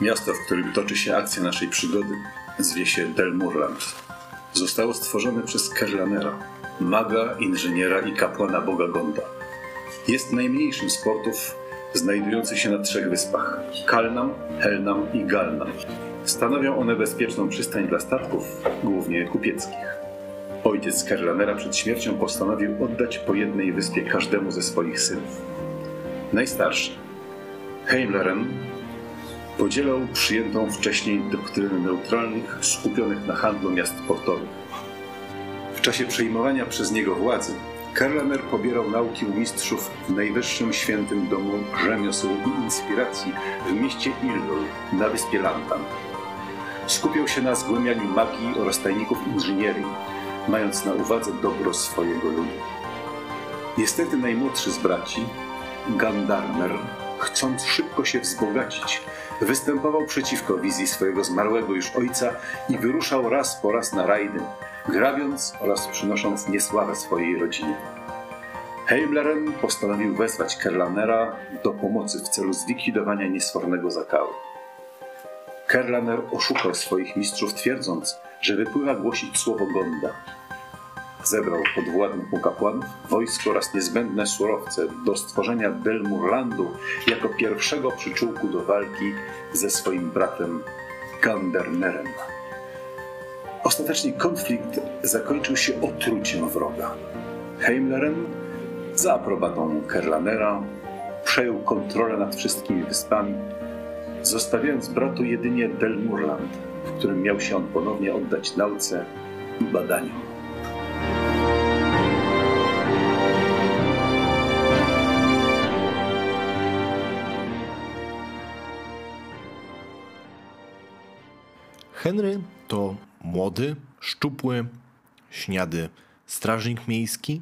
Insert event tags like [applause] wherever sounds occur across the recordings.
Miasto, w którym toczy się akcja naszej przygody, zwie się Delmurland. Zostało stworzone przez Kerlanera, maga, inżyniera i kapłana boga Gonda. Jest najmniejszym z portów znajdujący się na trzech wyspach Kalnam, Helnam i Galnam. Stanowią one bezpieczną przystań dla statków, głównie kupieckich. Ojciec Kerlanera przed śmiercią postanowił oddać po jednej wyspie każdemu ze swoich synów. Najstarszy, Heimleren, podzielał przyjętą wcześniej doktrynę neutralnych, skupionych na handlu miast portowych. W czasie przejmowania przez niego władzy, Kerlener pobierał nauki u mistrzów w najwyższym świętym domu rzemiosł i inspiracji w mieście Illul na wyspie Lantan. Skupiał się na zgłębianiu magii oraz tajników inżynierii, mając na uwadze dobro swojego ludu. Niestety najmłodszy z braci, Gandarmer, chcąc szybko się wzbogacić, występował przeciwko wizji swojego zmarłego już ojca i wyruszał raz po raz na rajdy, grabiąc oraz przynosząc niesławę swojej rodzinie. Heimleren postanowił wezwać Kerlanera do pomocy w celu zlikwidowania niesfornego zakały. Kerlaner oszukał swoich mistrzów twierdząc, że wypływa głosić słowo Gonda. Zebrał podwładnych mu kapłanów, wojsko oraz niezbędne surowce do stworzenia Delmurlandu jako pierwszego przyczółku do walki ze swoim bratem Gandernerem. Ostatecznie konflikt zakończył się otruciem wroga. Heimleren za aprobatą Kerlanera przejął kontrolę nad wszystkimi wyspami, zostawiając bratu jedynie Delmurland, w którym miał się on ponownie oddać nauce i badaniom. Henry to młody, szczupły, śniady strażnik miejski,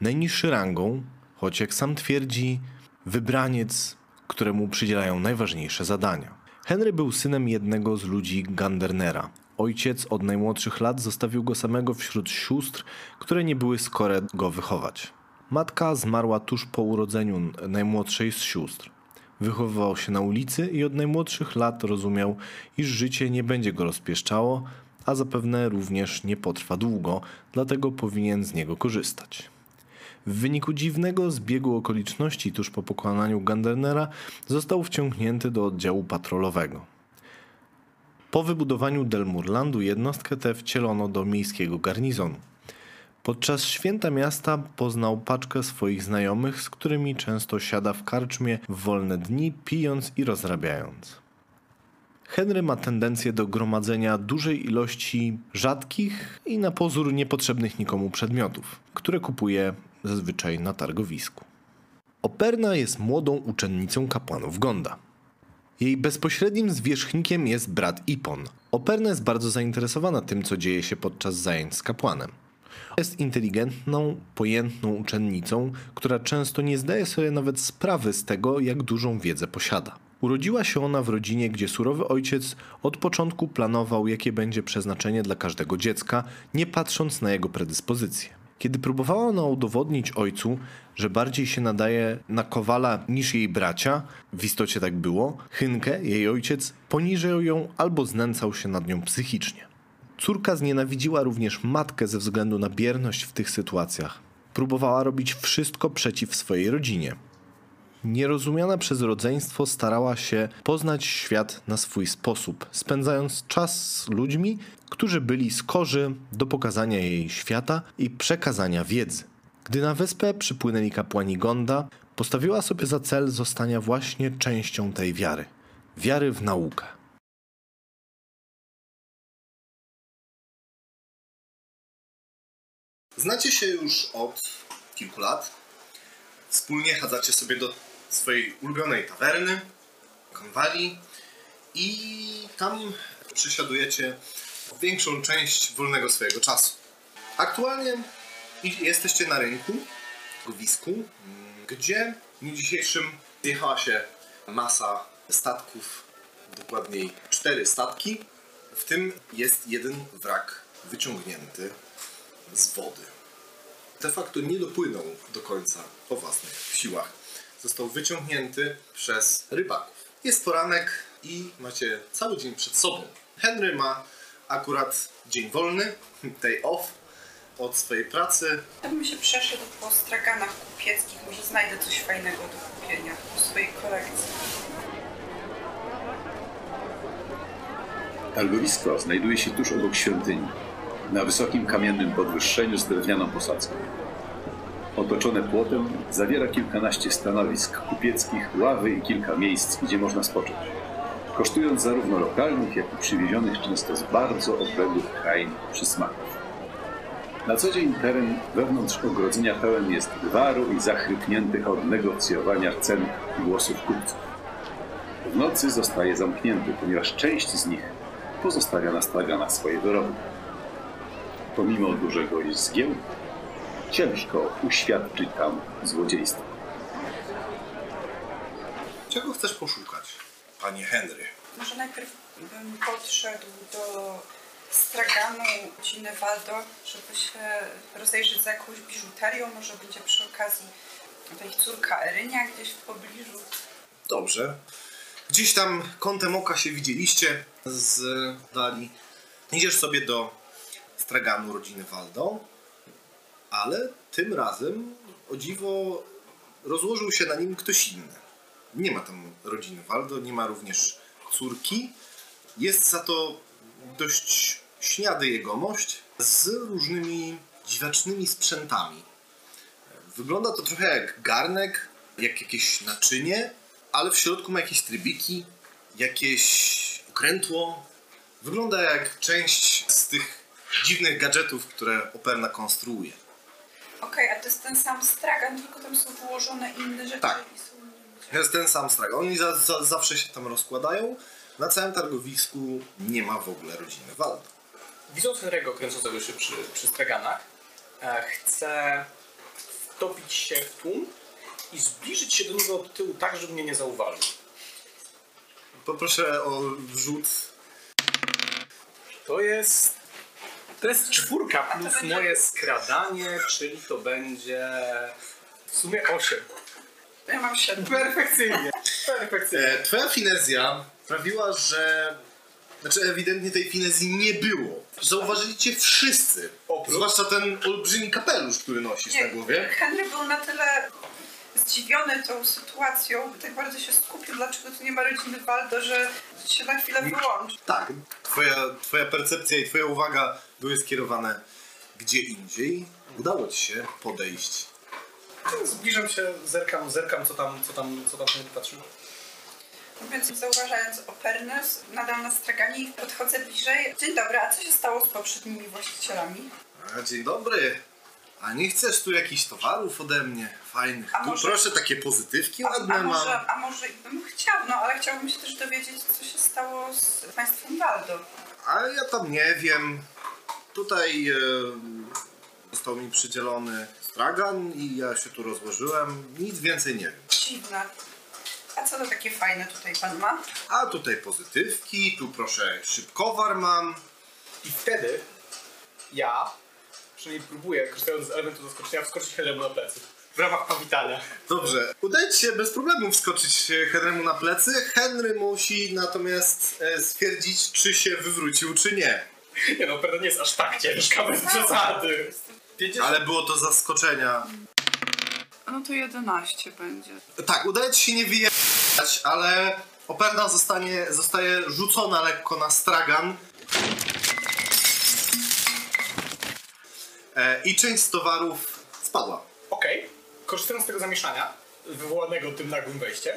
najniższy rangą, choć jak sam twierdzi, wybraniec, któremu przydzielają najważniejsze zadania. Henry był synem jednego z ludzi Gandernera. Ojciec od najmłodszych lat zostawił go samego wśród sióstr, które nie były skore go wychować. Matka zmarła tuż po urodzeniu najmłodszej z sióstr. Wychowywał się na ulicy i od najmłodszych lat rozumiał, iż życie nie będzie go rozpieszczało, a zapewne również nie potrwa długo, dlatego powinien z niego korzystać. W wyniku dziwnego zbiegu okoliczności tuż po pokonaniu Gandernera został wciągnięty do oddziału patrolowego. Po wybudowaniu Delmurlandu jednostkę tę wcielono do miejskiego garnizonu. Podczas święta miasta poznał paczkę swoich znajomych, z którymi często siada w karczmie w wolne dni, pijąc i rozrabiając. Henry ma tendencję do gromadzenia dużej ilości rzadkich i na pozór niepotrzebnych nikomu przedmiotów, które kupuje zazwyczaj na targowisku. Operna jest młodą uczennicą kapłanów Gonda. Jej bezpośrednim zwierzchnikiem jest brat Ipon. Operna jest bardzo zainteresowana tym, co dzieje się podczas zajęć z kapłanem. Jest inteligentną, pojętną uczennicą, która często nie zdaje sobie nawet sprawy z tego, jak dużą wiedzę posiada. Urodziła się ona w rodzinie, gdzie surowy ojciec od początku planował, jakie będzie przeznaczenie dla każdego dziecka, nie patrząc na jego predyspozycje. Kiedy próbowała ona udowodnić ojcu, że bardziej się nadaje na kowala niż jej bracia, w istocie tak było, Hynkę, jej ojciec, poniżył ją albo znęcał się nad nią psychicznie. Córka znienawidziła również matkę ze względu na bierność w tych sytuacjach. Próbowała robić wszystko przeciw swojej rodzinie. Nierozumiana przez rodzeństwo starała się poznać świat na swój sposób, spędzając czas z ludźmi, którzy byli skorzy do pokazania jej świata i przekazania wiedzy. Gdy na wyspę przypłynęli kapłani Gonda, postawiła sobie za cel zostania właśnie częścią tej wiary wiary w naukę. Znacie się już od kilku lat. Wspólnie chadzacie sobie do swojej ulubionej tawerny, konwali i tam przesiadujecie większą część wolnego swojego czasu. Aktualnie jesteście na rynku, wisku, gdzie w dniu dzisiejszym zjechała się masa statków, dokładniej cztery statki, w tym jest jeden wrak wyciągnięty z wody. De facto nie dopłynął do końca po własnych siłach. Został wyciągnięty przez rybaków. Jest poranek i macie cały dzień przed sobą. Henry ma akurat dzień wolny, day off od swojej pracy. Ja bym się przeszedł po straganach kupieckich, może znajdę coś fajnego do kupienia w swojej kolekcji. Targowisko znajduje się tuż obok świątyni, na wysokim kamiennym podwyższeniu z drewnianą posadzką. Otoczone płotem zawiera kilkanaście stanowisk kupieckich, ławy i kilka miejsc, gdzie można spocząć. Kosztując zarówno lokalnych, jak i przywiezionych często z bardzo odległych krain przysmaków. Na co dzień teren wewnątrz ogrodzenia pełen jest gwaru i zachrypniętych od negocjowania cen głosów kupców. W nocy zostaje zamknięty, ponieważ część z nich pozostawia na straganach swoje wyroby. Pomimo dużego zgiełku, ciężko uświadczyć tam złodziejstwo. Czego chcesz poszukać, panie Henry? Może najpierw bym podszedł do straganu rodziny Waldo, żeby się rozejrzeć za jakąś biżuterią. Może będzie przy okazji ta ich córka Erynia gdzieś w pobliżu. Dobrze. Gdzieś tam kątem oka się widzieliście z dali. Idziesz sobie do straganu rodziny Waldo, ale tym razem o dziwo rozłożył się na nim ktoś inny. Nie ma tam rodziny Waldo, nie ma również córki. Jest za to dość śniady jegomość z różnymi dziwacznymi sprzętami. Wygląda to trochę jak garnek, jak jakieś naczynie, ale w środku ma jakieś trybiki, jakieś okrętło. Wygląda jak część z tych dziwnych gadżetów, które Operna konstruuje. Okej, a to jest ten sam stragan, tylko tam są wyłożone inne rzeczy Tak. i są inne To jest ten sam strag. Oni za, za, zawsze się tam rozkładają. Na całym targowisku nie ma w ogóle rodziny Waldo. Widząc Henry'ego kręcącego się przy, przy straganach, e, chcę wtopić się w tłum i zbliżyć się do niego od tyłu tak, żeby mnie nie zauważył. Poproszę o rzut. To jest... To jest czwórka plus będzie- moje skradanie, czyli to będzie w sumie 8. Ja mam siedem. Perfekcyjnie. Perfekcyjnie. E, twoja finezja sprawiła, że... Znaczy ewidentnie tej finezji nie było. Zauważyli cię wszyscy. Oprócz- Zwłaszcza ten olbrzymi kapelusz, który nosisz na głowie. Henry był na tyle zdziwiony tą sytuacją, tak bardzo się skupił, dlaczego tu nie ma rodziny Waldo, że się na chwilę wyłączył. Tak. Twoja, twoja percepcja i twoja uwaga były skierowane gdzie indziej. Udało ci się podejść. Zbliżam się, zerkam, zerkam co tam, co tam, co tam patrzył. No Więc zauważając Opernus, nadal na straganie i podchodzę bliżej. Dzień dobry, a co się stało z poprzednimi właścicielami? A, dzień dobry. A nie chcesz tu jakichś towarów ode mnie? Fajnych. A tu może- proszę, takie pozytywki A, ładne a, mam. może, a może i bym chciał, no ale chciałbym się też dowiedzieć, co się stało z państwem Waldo. Ale ja tam nie wiem. Tutaj e, został mi przydzielony stragan i ja się tu rozłożyłem. Nic więcej nie wiem. Dziwne. A co to takie fajne tutaj pan ma? A tutaj pozytywki, tu proszę szybkowar mam. I wtedy ja, przynajmniej próbuję, korzystając z elementu zaskoczenia, wskoczyć Henry'emu na plecy. W ramach powitania. Dobrze, udaje ci się bez problemu wskoczyć Henrymu na plecy. Henry musi natomiast e, stwierdzić, czy się wywrócił, czy nie. Nie no, pewno nie jest aż tak ciężka, bez przesady. Wiedziesz, Ale było to zaskoczenia. No to 11 będzie. Tak, udaje ci się nie wyjechać, ale Operna zostanie, zostaje rzucona lekko na stragan. E, I część z towarów spadła. Okej, korzystając z tego zamieszania, wywołanego tym nagłym wejściem,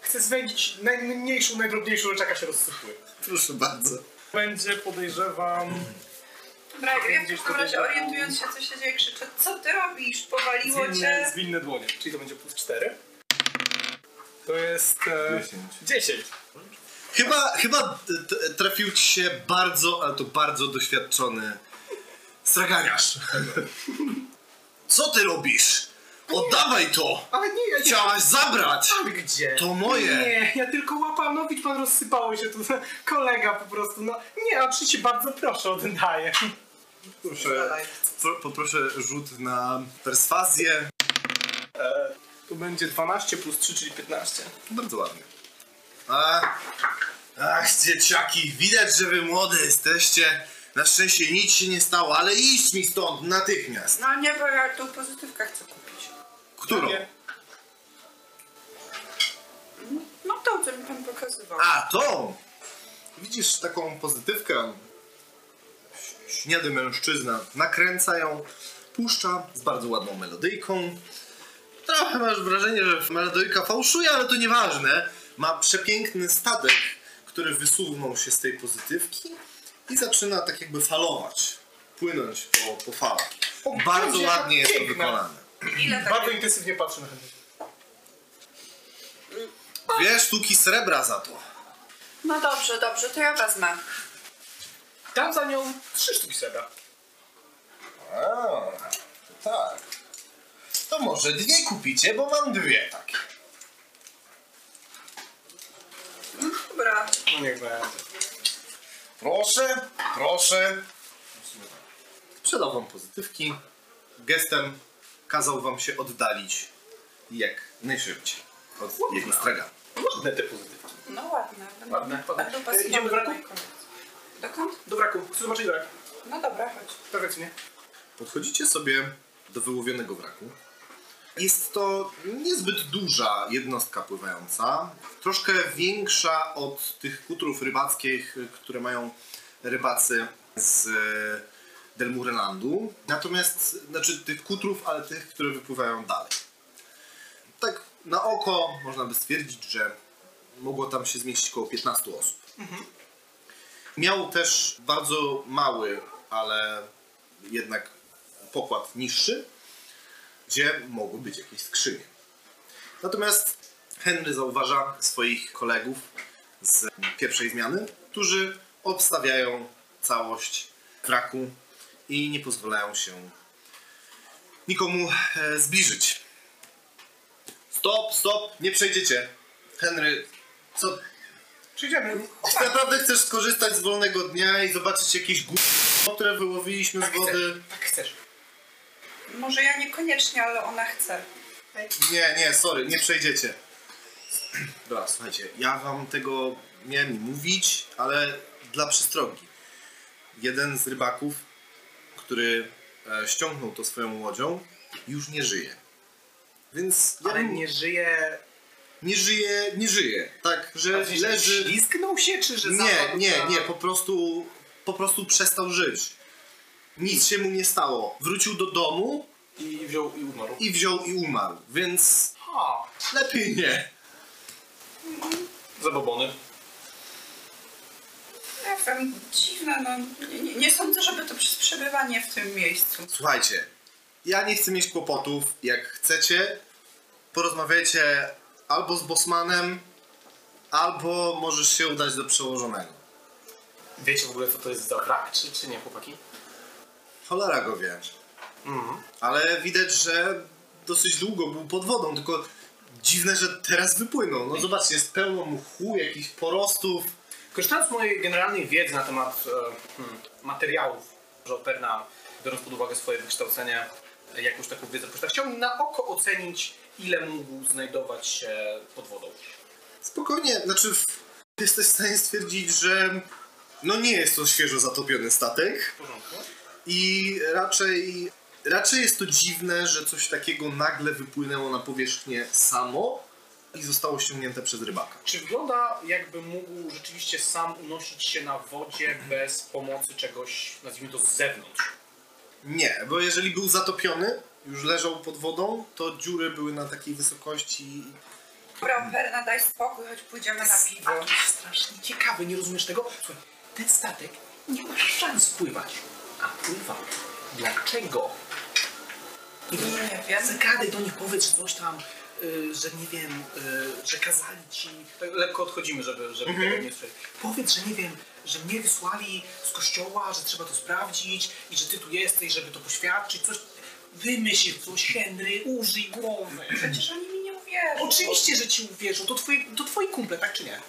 chcę zwędzić najmniejszą, najdrobniejszą rzecz, jaka się rozsypuje. Proszę bardzo. Będzie, podejrzewam... Dobra, ja w tutaj razie orientując się, co się dzieje, krzyczę, co ty robisz? Powaliło Zwinne, cię? zwinne dłonie, czyli to będzie plus 4. To jest... E, 10. 10. Chyba, chyba trafił ci się bardzo, ale to bardzo doświadczony straganiarz. Co ty robisz? Oddawaj to! Ale nie, ja nie... Chciałaś zabrać! Ale gdzie? To moje! Nie, ja tylko łapałem, no widz pan rozsypało się tu, kolega po prostu, no nie, oczywiście bardzo proszę, oddaję. Proszę, pro, poproszę rzut na perswazję. Tu będzie 12 plus 3, czyli 15. Bardzo ładnie. Ach, ach, dzieciaki, widać, że wy młode jesteście. Na szczęście nic się nie stało, ale iść mi stąd natychmiast. No nie, bo ja tą pozytywkę chcę kupić. Którą? Nie. No tą, co mi pan pokazywał. A, tą! Widzisz taką pozytywkę? Śniady mężczyzna nakręca ją, puszcza z bardzo ładną melodyjką. Trochę masz wrażenie, że melodyjka fałszuje, ale to nieważne. Ma przepiękny statek, który wysunął się z tej pozytywki i zaczyna tak jakby falować, płynąć po, po falach. O, Bardzo Boże, ładnie jest to piękna. wykonane. Ile tak? Bardzo intensywnie patrzę na Henry. Dwie sztuki srebra za to. No dobrze, dobrze, to ja wezmę. Dam za nią trzy sztuki srebra. A, tak. To może dwie kupicie, bo mam dwie takie. Dobra. No niech będzie. Proszę, proszę. Sprzedał wam pozytywki. Gestem kazał wam się oddalić jak najszybciej od jego stragana. Ładne te pozytywki. No ładne. Ładne, ładne. Będą E, idziemy do raku? Dokąd? Do wraku. Chcę zobaczyć wrak. No dobra, chodź. Perfekcyjnie. Podchodzicie sobie do wyłowionego wraku. Jest to niezbyt duża jednostka pływająca, troszkę większa od tych kutrów rybackich, które mają rybacy z Delmurelandu. Natomiast, znaczy tych kutrów, ale tych, które wypływają dalej. Tak na oko można by stwierdzić, że mogło tam się zmieścić około 15 osób. Miał też bardzo mały, ale jednak pokład niższy, gdzie mogły być jakieś skrzynie. Natomiast Henry zauważa swoich kolegów z pierwszej zmiany, którzy obstawiają całość wraku i nie pozwalają się nikomu e, zbliżyć. Stop, stop, nie przejdziecie. Henry, co, Przyjdziemy. czy naprawdę chcesz skorzystać z wolnego dnia i zobaczyć jakieś gó... które wyłowiliśmy Tak z wody? chcesz. Tak chcesz. Może ja niekoniecznie, ale ona chce. Nie, nie, sorry, nie przejdziecie. Dobra, słuchajcie, ja wam tego miałem nie mówić, ale dla przestrogi. Jeden z rybaków, który e, ściągnął to swoją łodzią, już nie żyje. Więc Ale bym- nie żyje... nie żyje, nie żyje. Tak, że leży... Ślizgnął się, czy że Nie, nie, nie, po prostu, po prostu przestał żyć. Nic się mu nie stało. Wrócił do domu I wziął i umarł. i wziął i umarł, więc A, lepiej nie. zabobony. Ja wiem, dziwne, no. Nie, nie, nie sądzę, żeby to przez przebywanie w tym miejscu. Słuchajcie, ja nie chcę mieć kłopotów. Jak chcecie, porozmawiajcie albo z Bosmanem, albo możesz się udać do przełożonego. Wiecie w ogóle co to jest za wrak, czy, czy nie, chłopaki? Cholera go wie. Ale widać, że dosyć długo był pod wodą, tylko dziwne, że teraz wypłynął. No zobaczcie, jest pełno mchu, jakichś porostów. Korzystając z mojej generalnej wiedzy na temat e, hmm, materiałów, że Operna, biorąc pod uwagę swoje wykształcenie, jakąś taką wiedzę posiada, chciałbym na oko ocenić, ile mógł znajdować się pod wodą. Spokojnie, znaczy jesteś w stanie stwierdzić, że no nie jest to świeżo zatopiony statek. W porządku? I raczej, raczej jest to dziwne, że coś takiego nagle wypłynęło na powierzchnię samo i zostało ściągnięte przez rybaka. Czy wygląda jakby mógł rzeczywiście sam unosić się na wodzie bez pomocy czegoś, nazwijmy to z zewnątrz? Nie, bo jeżeli był zatopiony, już leżał pod wodą, to dziury były na takiej wysokości. Dobra, Perna, daj spokój, choć pójdziemy na piwo. Strasznie ciekawe, nie rozumiesz tego? Słuchaj, ten statek nie ma szans pływać, a pływa. Dlaczego? Nie wiem. Zagadaj do nich, powiedz że coś tam, y, że nie wiem, y, że kazali ci... Tak lekko odchodzimy, żeby, żeby tego nie słyszeć. Powiedz, że nie wiem, że mnie wysłali z kościoła, że trzeba to sprawdzić i że ty tu jesteś, żeby to poświadczyć, coś... Wymyśl coś, Henry, użyj głowy. Przecież oni mi nie uwierzą. Oczywiście, że ci uwierzą. To twoi, to twoi kumple, tak czy nie?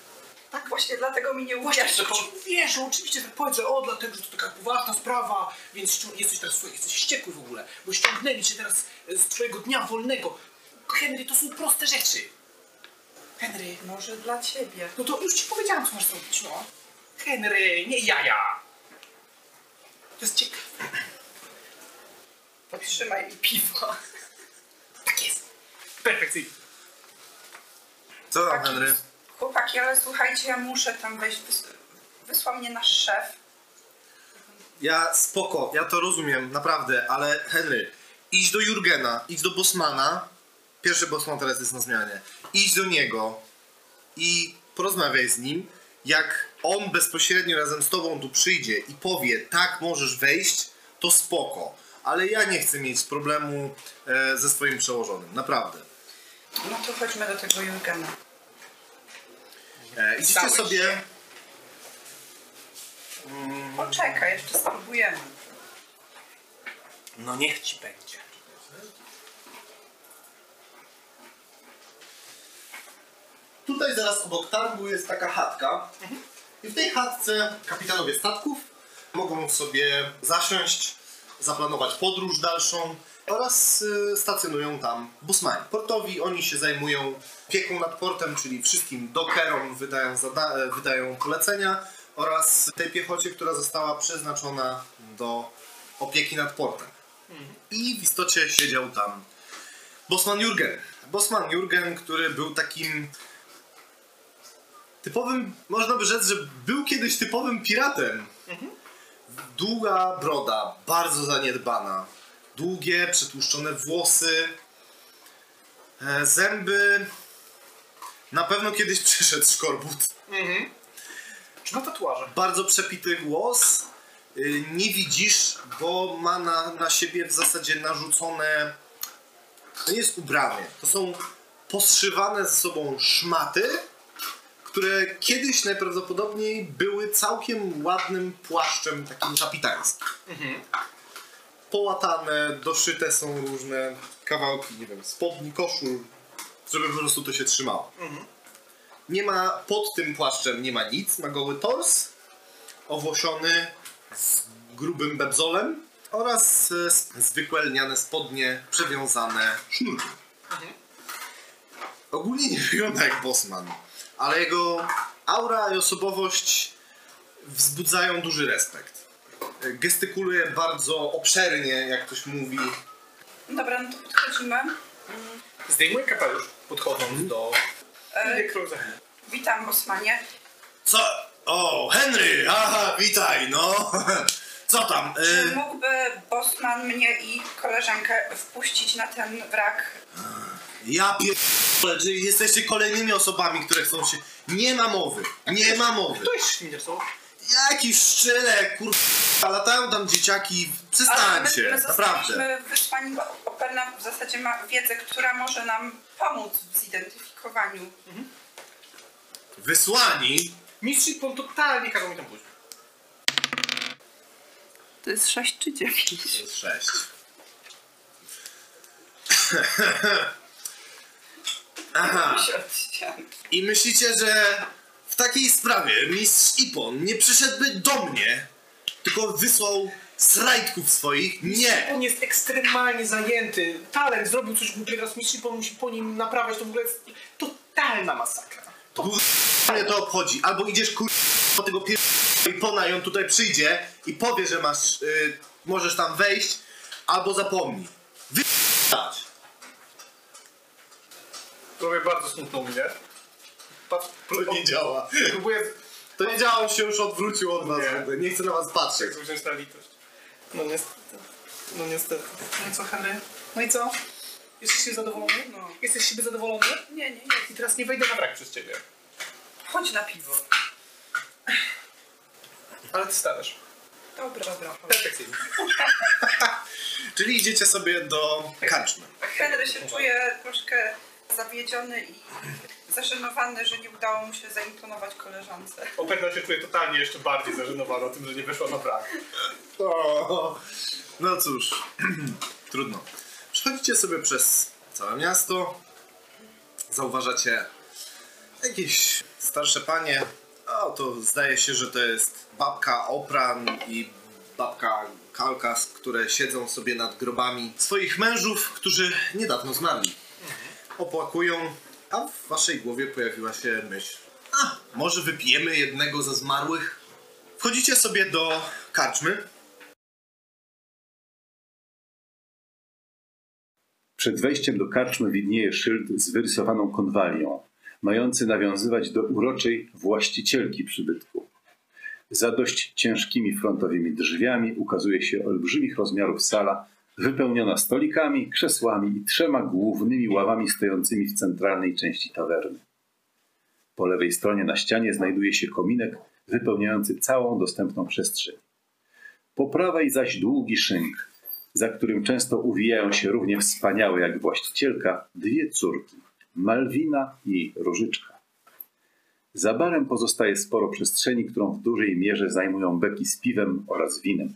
Tak właśnie dlatego mi nie uwierzą. że ci uwierzą. Oczywiście tak że o, dlatego, że to taka poważna sprawa, więc jesteś teraz słuchaj, jesteś wściekły w ogóle, bo ściągnęli cię teraz z twojego dnia wolnego. Henry, to są proste rzeczy. Henry, Może dla ciebie. no to już ci powiedziałam, co masz zrobić, no. Henry, nie jaja. To jest ciekawe. Podtrzymaj mi piwo. Tak jest. Perfekcyjnie. Co tam, Chłopaki, Henry? Chłopaki, ale słuchajcie, ja muszę tam wejść. Wys- Wysłał mnie nasz szef. Ja spoko, ja to rozumiem, naprawdę, ale Henry, idź do Jurgena, idź do Bosmana. Pierwszy Bosman teraz jest na zmianie. Idź do niego i porozmawiaj z nim. Jak on bezpośrednio razem z tobą tu przyjdzie i powie, tak, możesz wejść, to spoko. Ale ja nie chcę mieć problemu e, ze swoim przełożonym, naprawdę. No to chodźmy do tego Jurgena. E, idźcie Stałeś sobie. się. Poczekaj, jeszcze spróbujemy. No niech ci będzie. Tutaj zaraz obok targu jest taka chatka. I w tej chatce kapitanowie statków mogą sobie zasiąść, zaplanować podróż dalszą oraz y, stacjonują tam busmani. Portowi oni się zajmują opieką nad portem, czyli wszystkim dockerom wydają, e, wydają polecenia oraz tej piechocie, która została przeznaczona do opieki nad portem. I w istocie siedział tam Bosman Jurgen. Bosman Jurgen, który był takim typowym, można by rzec, że był kiedyś typowym piratem. Długa broda, bardzo zaniedbana. Długie, przetłuszczone włosy. E, zęby. Na pewno kiedyś [laughs] przyszedł szkorbut. Czy ma tatuaże? Bardzo przepity głos. Y, Nie widzisz, bo ma na, na siebie w zasadzie narzucone. To nie jest ubranie. To są poszywane ze sobą szmaty, które kiedyś najprawdopodobniej były całkiem ładnym płaszczem takim kapitańskim. Połatane, doszyte są różne kawałki, nie wiem, spodni, koszul, żeby po prostu to się trzymało. Nie ma pod tym płaszczem nie ma nic, ma goły tors, owłosiony z grubym bebzolem oraz e, zwykłe lniane spodnie przewiązane sznurkiem. Ogólnie nie [laughs] wygląda jak bossman, ale jego aura i osobowość wzbudzają duży respekt. Gestykuluje bardzo obszernie, jak ktoś mówi. Dobra, no to podchodzimy. Zdejmuję kapelusz, podchodząc do... E, witam, Bosmanie. Co? O, Henry! Aha, witaj, no! [laughs] Co tam? Czy E, mógłby Bosman mnie i koleżankę wpuścić na ten wrak? Ja pierdolę, że jesteście kolejnymi osobami, które chcą się... Nie ma mowy, nie ma mowy. To jest śmiercą. Jaki szczyle, kurwa, latają tam dzieciaki, przestańcie, my, my naprawdę. bo Operna w zasadzie ma wiedzę, która może nam pomóc w zidentyfikowaniu. Wysłani? Mistrz Pol totalnie kazał mi tam pójść. To jest 6 czy 9? To jest sześć. [laughs] Aha, i myślicie, że takiej sprawie mistrz Ipon nie przyszedłby do mnie, tylko wysłał srajdków swoich? Nie! On jest ekstremalnie zajęty. Talent zrobił coś głupiego, teraz Mistrz Pol musi po nim naprawiać. To w ogóle jest totalna masakra. To mnie to obchodzi. Albo idziesz kur... po tego pier... Ipona i on tutaj przyjdzie i powie, że masz, y, możesz tam wejść, albo zapomnij. Wy... robię bardzo smutną mnie. To nie działa. Próbuję To nie działa, on się już odwrócił od was Nie. Nie chcę na was patrzeć. chcę wziąć na litość. No niestety. No niestety. No i co, Henry? No i co? Jesteś się zadowolony? No. Jesteś siebie zadowolony? Nie, nie, nie. I teraz nie wejdę na brak przez ciebie. Chodź na piwo. Ale ty starasz. Dobra, dobra. Perfekcyjnie. [laughs] Czyli idziecie sobie do karczmy. Henry się czuje troszkę zawiedziony i zażenowany, że nie udało mu się zaimponować koleżance. Operna się czuje totalnie jeszcze bardziej zażenowana tym, że nie wyszła na brak. O, no cóż, [clears throat] trudno. Przechodzicie sobie przez całe miasto. Zauważacie jakieś starsze panie. O, to zdaje się, że to jest babka Opran i babka Kalkas, które siedzą sobie nad grobami swoich mężów, którzy niedawno zmarli. Opłakują A w waszej głowie pojawiła się myśl, a może wypijemy jednego ze zmarłych? Wchodzicie sobie do karczmy. Przed wejściem do karczmy widnieje szyld z wyrysowaną konwalią, mający nawiązywać do uroczej właścicielki przybytku. Za dość ciężkimi frontowymi drzwiami ukazuje się olbrzymich rozmiarów sala, wypełniona stolikami, krzesłami i trzema głównymi ławami stojącymi w centralnej części tawerny. Po lewej stronie na ścianie znajduje się kominek wypełniający całą dostępną przestrzeń. Po prawej zaś długi szynk, za którym często uwijają się równie wspaniałe jak właścicielka dwie córki, Malwina i Różyczka. Za barem pozostaje sporo przestrzeni, którą w dużej mierze zajmują beki z piwem oraz winem.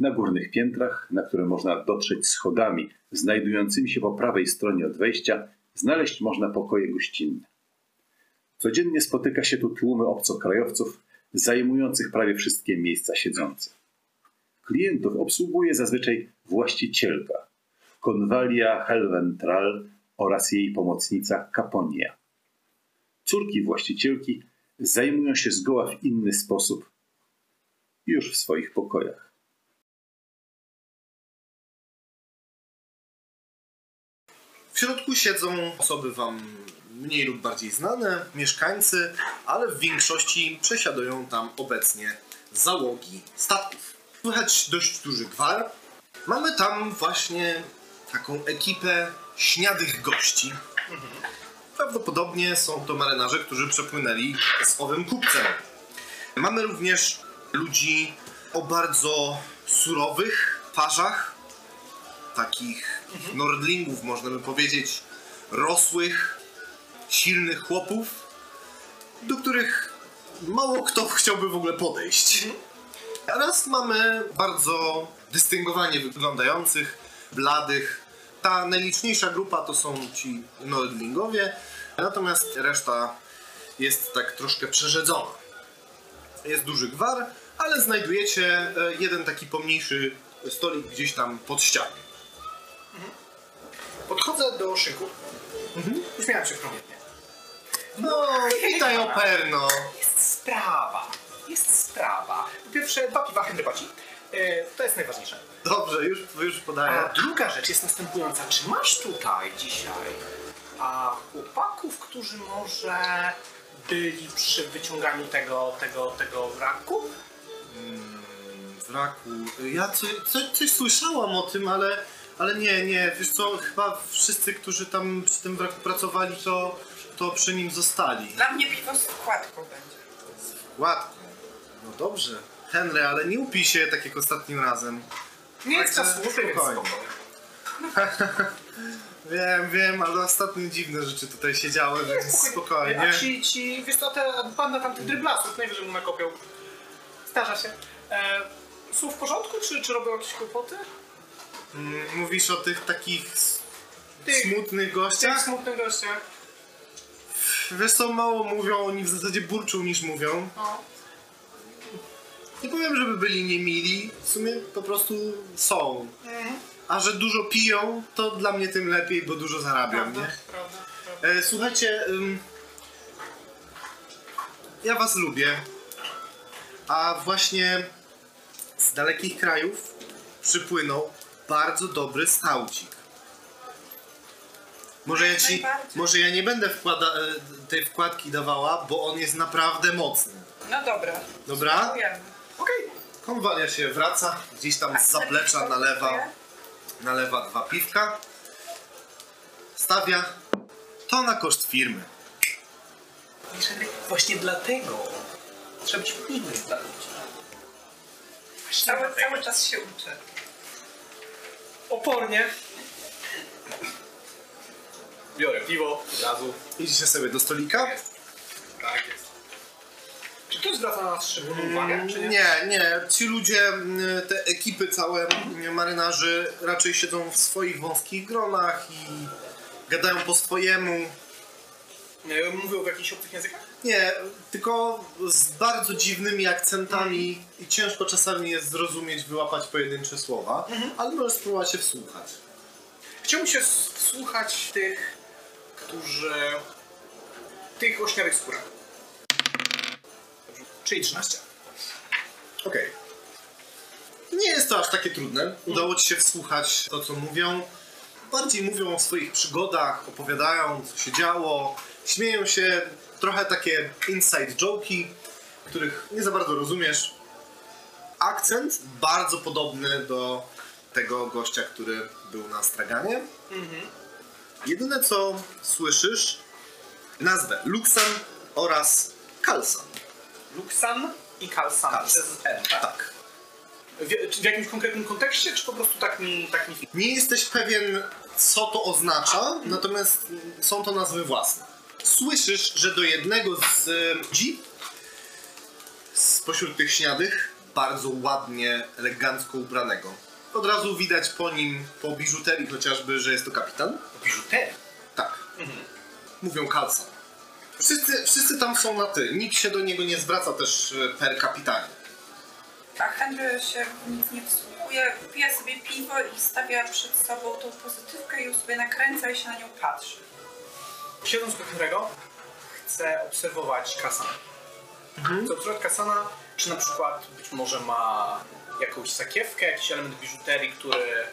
Na górnych piętrach, na które można dotrzeć schodami znajdującymi się po prawej stronie od wejścia, znaleźć można pokoje gościnne. Codziennie spotyka się tu tłumy obcokrajowców zajmujących prawie wszystkie miejsca siedzące. Klientów obsługuje zazwyczaj właścicielka, konwalia Helventral oraz jej pomocnica Caponia. Córki właścicielki zajmują się zgoła w inny sposób, już w swoich pokojach. Środku siedzą osoby wam mniej lub bardziej znane, mieszkańcy, ale w większości przesiadują tam obecnie załogi statków. Słychać dość duży gwar. Mamy tam właśnie taką ekipę śniadych gości. Prawdopodobnie są to marynarze, którzy przepłynęli z owym kupcem. Mamy również ludzi o bardzo surowych twarzach, takich nordlingów, można by powiedzieć, rosłych, silnych chłopów, do których mało kto chciałby w ogóle podejść. Oraz mamy bardzo dystyngowanie wyglądających, bladych. Ta najliczniejsza grupa to są ci nordlingowie, natomiast reszta jest tak troszkę przerzedzona. Jest duży gwar, ale znajdujecie e, jeden taki pomniejszy stolik gdzieś tam pod ścianą. Podchodzę do szynku. Uśmiecham się promiennie. No, witaj Operno. Jest sprawa. Jest sprawa. Po pierwsze, dwa piwa Henry Paci. E, to jest najważniejsze. Dobrze, już, już podaję. A druga rzecz jest następująca. Czy masz tutaj dzisiaj a, chłopaków, którzy może byli przy wyciąganiu tego, tego, tego wraku? wraku. Ja co, co, coś słyszałam o tym, ale, ale nie, nie, wiesz co, chyba wszyscy, którzy tam przy tym wraku pracowali, to, to przy nim zostali. Dla mnie piwo z wkładką będzie. Ładnie. No dobrze. Henry, ale nie upij się tak jak ostatnim razem. Nie jest czas służby, więc spokojnie. spokojnie. [laughs] Wiem, wiem, ale ostatnio dziwne rzeczy tutaj się działy, więc spokojnie. A ci, ci, wiesz co, te banda tamtych dryblasów najwyżej mu nakopią. Zdarza się. E, są w porządku, czy, czy robią jakieś kłopoty? Mm, Mówisz o tych takich Tych- smutnych Tych gościach? smutnych gościach. Wiesz co, mało mówią, oni w zasadzie burczą niż mówią. No. Nie powiem, żeby byli niemili, w sumie po prostu są. A że dużo piją, to dla mnie tym lepiej, bo dużo zarabiam, Prawda, nie? prawda, prawda. E, słuchajcie, ja was lubię, a właśnie z dalekich krajów przypłynął bardzo dobry stałcik. Może ja, ci, może ja nie będę wkłada, e, tej wkładki dawała, bo on jest naprawdę mocny. No dobra. Dobra? Okej. Konwalia się wraca, gdzieś tam z zaplecza nalewa, nalewa dwa piwka, stawia to na koszt firmy. Właśnie dlatego trzeba być miłym dla ludzi. Cały, cały czas się uczę. Opornie. Biorę piwo od razu. Idziecie sobie do stolika? Tak jest. Czy ktoś zwraca na nas szczególną uwagę, czy nie? Nie, nie. Ci ludzie, mm, te ekipy całe mm, marynarzy raczej siedzą w swoich wąskich gronach i gadają po swojemu. nie? Mówią w jakichś obcych językach? Nie, tylko z bardzo dziwnymi akcentami i ciężko czasami jest zrozumieć, wyłapać pojedyncze słowa, ale możesz spróbować się wsłuchać. Chciałbym się wsłuchać tych, którzy... tych o śniadych skórach. Czyli 13. Okej. Nie jest to aż takie trudne. Udało ci się wsłuchać to, co mówią. Bardziej mówią o swoich przygodach, opowiadają, co się działo. Śmieją się. Trochę takie inside joke'i, których nie za bardzo rozumiesz. Akcent bardzo podobny do tego gościa, który był na straganie. Jedyne, co słyszysz, nazwę Luxan oraz Kalsan. Luxan i Kalsan Kalsan. przez N, tak? Tak. W, w jakimś konkretnym kontekście, czy po prostu tak mi, tak mi Nie jesteś pewien, co to oznacza, natomiast są to nazwy własne. Słyszysz, że do jednego z ludzi spośród tych śniadych, bardzo ładnie, elegancko ubranego. Od razu widać po nim, po biżuterii chociażby, że jest to kapitan. biżuterii. Tak. Mówią Kalsan. Wszyscy, wszyscy tam są na ty. Nikt się do niego nie zwraca też e, per kapitanie. A Henry się w nic nie wsłuchuje, pije sobie piwo i stawia przed sobą tą pozytywkę i ją sobie nakręca i się na nią patrzy. Siedząc koło Henry'ego, chcę obserwować Kasana. Chcę obserwować Kasana, czy na przykład być może ma jakąś sakiewkę, jakiś element biżuterii, który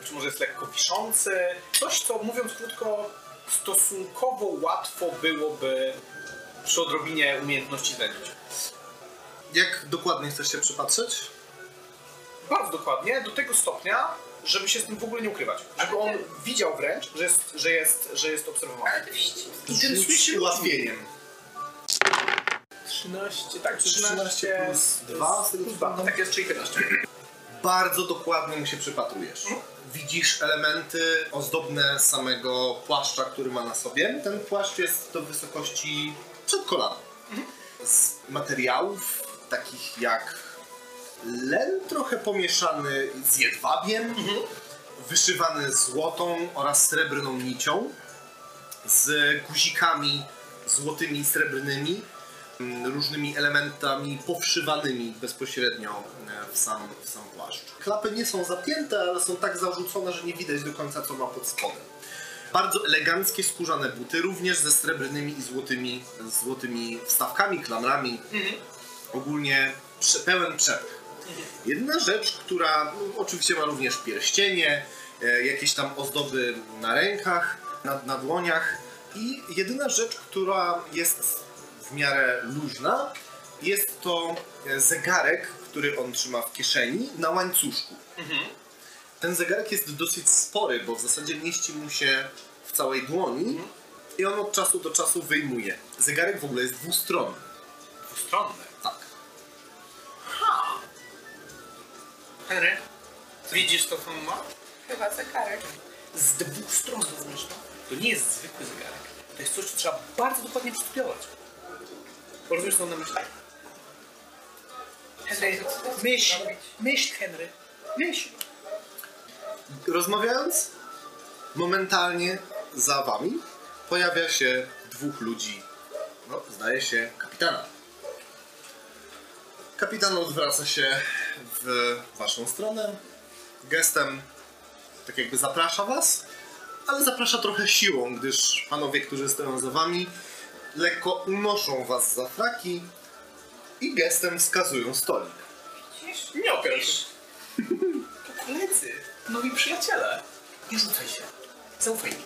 być może jest lekko wiszący. Coś, co mówiąc krótko, stosunkowo łatwo byłoby przy odrobinie umiejętności znaleźć. Jak dokładnie chcesz się przypatrzeć? Bardzo dokładnie, do tego stopnia, żeby się z tym w ogóle nie ukrywać. Żeby on widział wręcz, że jest, że jest, że jest obserwowany. Ale ty wścisk. Interesuje się ułatwieniem. 13, tak, 13 plus dwa, z tego plus co 2, tak jest, czyli 15. bardzo dokładnie mu się przypatrujesz. Widzisz elementy ozdobne samego płaszcza, który ma na sobie. Ten płaszcz jest do wysokości przed kolanem. Z materiałów takich jak len, trochę pomieszany z jedwabiem, wyszywany złotą oraz srebrną nicią, z guzikami złotymi i srebrnymi, mm, różnymi elementami powszywanymi bezpośrednio e, w sam, w sam płaszcz. Klapy nie są zapięte, ale są tak zarzucone, że nie widać do końca, co ma pod spodem. Bardzo eleganckie skórzane buty, również ze srebrnymi i złotymi, złotymi wstawkami, klamrami. Ogólnie prze, pełen przepych. Jedna rzecz, która no, oczywiście ma również pierścienie, e, jakieś tam ozdoby na rękach, na, na dłoniach i jedyna rzecz, która jest w miarę luźna, jest to e, zegarek, który on trzyma w kieszeni na łańcuszku. Ten zegarek jest dosyć spory, bo w zasadzie mieści mu się w całej dłoni i on od czasu do czasu wyjmuje. Zegarek w ogóle jest dwustronny. Dwustronny. Henry, widzisz to, co on ma? Chyba zegarek. Z dwóch stron rozumiesz to? To nie jest zwykły zegarek. To jest coś, co trzeba bardzo dokładnie przystudiować. Rozumiesz, co on na myśli? Henry, myśl, myśl, Henry, myśl. Rozmawiając, momentalnie za wami pojawia się dwóch ludzi. No, zdaje się kapitana. Kapitan odwraca się w waszą stronę. Gestem tak jakby zaprasza was, ale zaprasza trochę siłą, gdyż panowie, którzy stoją za wami, lekko unoszą was za fraki i gestem wskazują stolik. Widzisz? Nie. To koledzy, nowi przyjaciele. Nie rzucaj się. Zaufaj mi.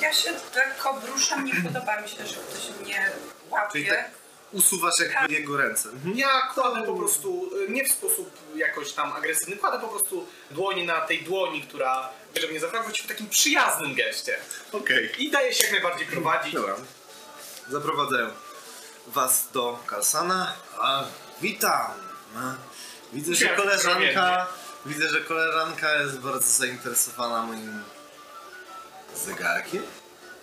Ja się lekko bruszam, nie podoba mi się, że ktoś mnie Czyli łapie. tak usuwasz jakby jego ręce. Mhm. Ja kładę po prostu, y, nie w sposób jakoś tam agresywny, kładę po prostu dłoni na tej dłoni, która żeby mnie zafragować w takim przyjaznym geście. Okej. I daje się jak najbardziej prowadzić. Dobra. Zaprowadzają was do Kalsana. A, witam. Widzę, że koleżanka. Widzę, że koleżanka jest bardzo zainteresowana moim zegarkiem.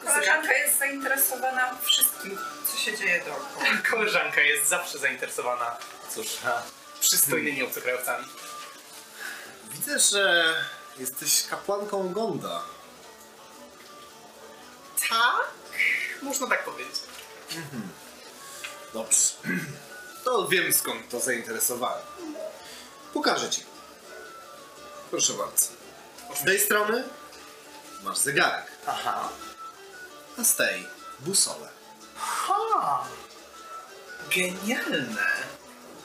Koleżanka jest zainteresowana wszystkim, co się dzieje dookoła. [laughs] Koleżanka jest zawsze zainteresowana, cóż, a, przystojnymi obcokrajowcami. Widzę, że jesteś kapłanką Gonda. Tak? Można tak powiedzieć. Dobrze. [clears throat] To wiem skąd to zainteresowanie. Pokażę ci. Proszę bardzo. Z tej strony masz zegarek. Aha. Z tej busolę. Ha! Genialne!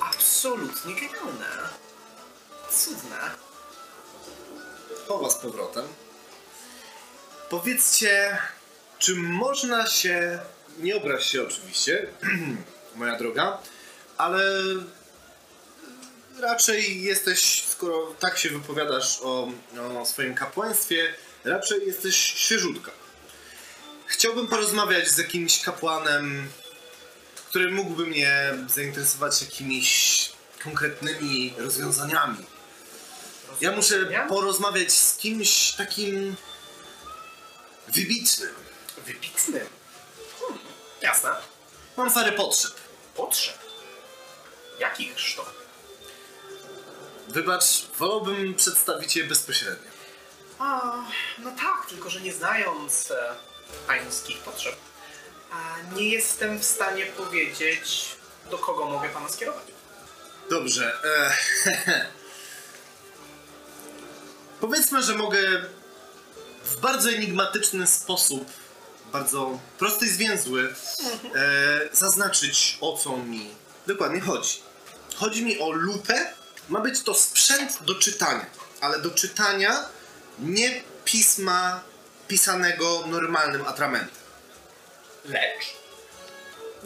Absolutnie genialne! Cudne. Chowa z powrotem. Powiedzcie, czy można się, nie obraź się oczywiście, [clears throat] moja droga, ale raczej jesteś, skoro tak się wypowiadasz o, o swoim kapłaństwie, raczej jesteś świeżutka. Chciałbym porozmawiać z jakimś kapłanem, który mógłby mnie zainteresować jakimiś konkretnymi rozwiązaniami. Ja muszę porozmawiać z kimś takim wybitnym. Wybitnym. Hmm, jasne. Mam parę potrzeb. Potrzeb. Jakich sztuk? Wybacz, wolałbym przedstawić je bezpośrednio. A, no tak, tylko że nie znając e, pańskich potrzeb, a nie jestem w stanie powiedzieć, do kogo mogę pana skierować. Dobrze. E, [laughs] Powiedzmy, że mogę w bardzo enigmatyczny sposób, bardzo prosty i zwięzły, e, zaznaczyć o co mi dokładnie chodzi. Chodzi mi o lupę. Ma być to sprzęt do czytania, ale do czytania nie pisma pisanego normalnym atramentem. Lecz?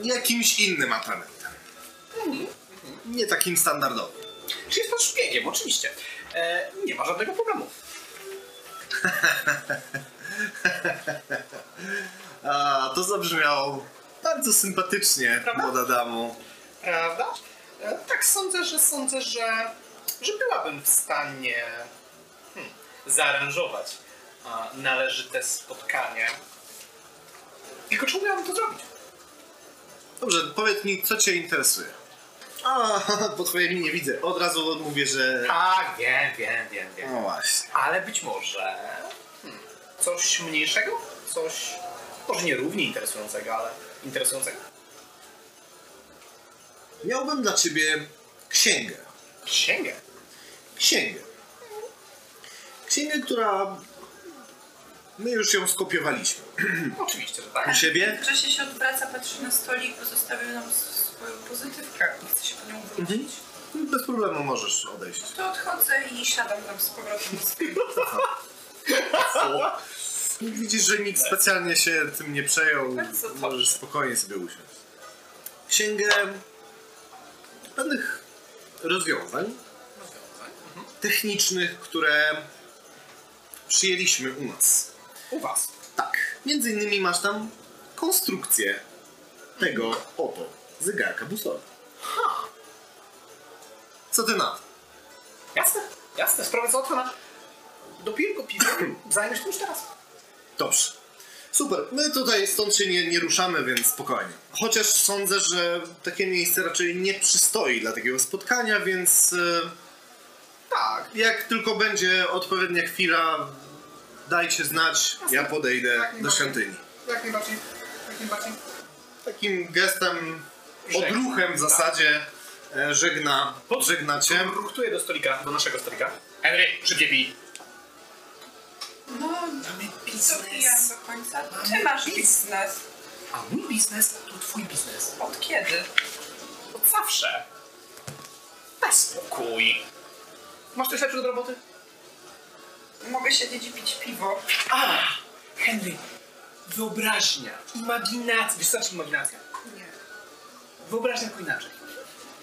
Jakimś innym atramentem. Nie takim standardowym. Czy jest pan szpiegiem? Oczywiście. E, nie ma żadnego problemu. [laughs] A, to zabrzmiało bardzo sympatycznie, Prawda? młoda damo. Prawda? E, tak sądzę, że sądzę, że, że byłabym w stanie hmm, zaaranżować należyte spotkanie. Tylko czy umiałabym to zrobić? Dobrze, powiedz mi, co cię interesuje? A, [laughs] po twojej minie widzę. Od razu mówię, że... Tak, wiem, wiem, wiem, wiem. No właśnie. Ale być może hmm, coś mniejszego? Coś może nie równie interesującego, ale interesującego? Miałbym dla ciebie księgę. Księgę. Księgę. Księgę, która... My już ją skopiowaliśmy. [clears throat] Oczywiście, że tak. U siebie? W czasie się odwraca, patrzy na stolik, bo zostawił nam swoją pozytywkę. Nie chce się po nią wrócić. Bez problemu możesz odejść. To odchodzę i siadam tam z powrotem swoim [laughs] Widzisz, że nikt specjalnie się tym nie przejął. Możesz spokojnie sobie usiąść. Księgę pewnych rozwiązań technicznych, które przyjęliśmy u nas. U was. Tak. Między innymi masz tam konstrukcję tego oto zegarka busowego. Co ty na to? Jasne, jasne, sprawa załatwiona. Dopiero go piwem zajmę się tym już teraz. Dobrze. Super. My tutaj stąd się nie, nie ruszamy, więc spokojnie. Chociaż sądzę, że takie miejsce raczej nie przystoi dla takiego spotkania, więc e, Tak. jak tylko będzie odpowiednia chwila, dajcie znać, ja podejdę do świątyni. Jak najbardziej. Jak najbardziej. Takim gestem, Żegna. odruchem w zasadzie e, żegna, żegnacie. Ruchtuję do stolika, do naszego stolika. Henry, szybciej pij. No, Mamy co pijam do końca? Ty masz biznes. A mój biznes to twój biznes. Od kiedy? Od zawsze. Daj spokój. Masz coś lepszego do roboty? Mogę siedzieć i pić piwo. A, Henry, wyobraźnia, imaginacja. Wystarczy imaginacja. Nie. Wyobraźnia tylko inaczej.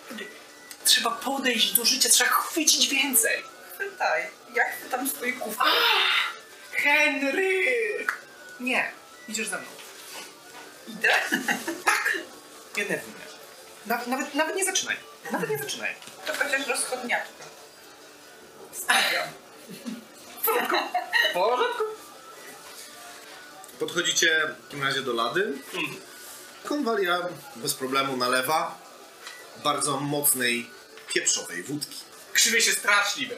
Henry, trzeba podejść do życia, trzeba chwycić więcej. Chwytaj. Ja chwytam swój kufel. Henry! Nie, idziesz ze mną. Idę? [laughs] Denerwuj mnie. Nawet, nawet, nawet nie zaczynaj. Nawet nie zaczynaj. To chociaż rozchodniaczka. Podchodzicie w takim razie do lady. Konwalia bez problemu nalewa bardzo mocnej, pieprzowej wódki. Krzywie się straszliwe.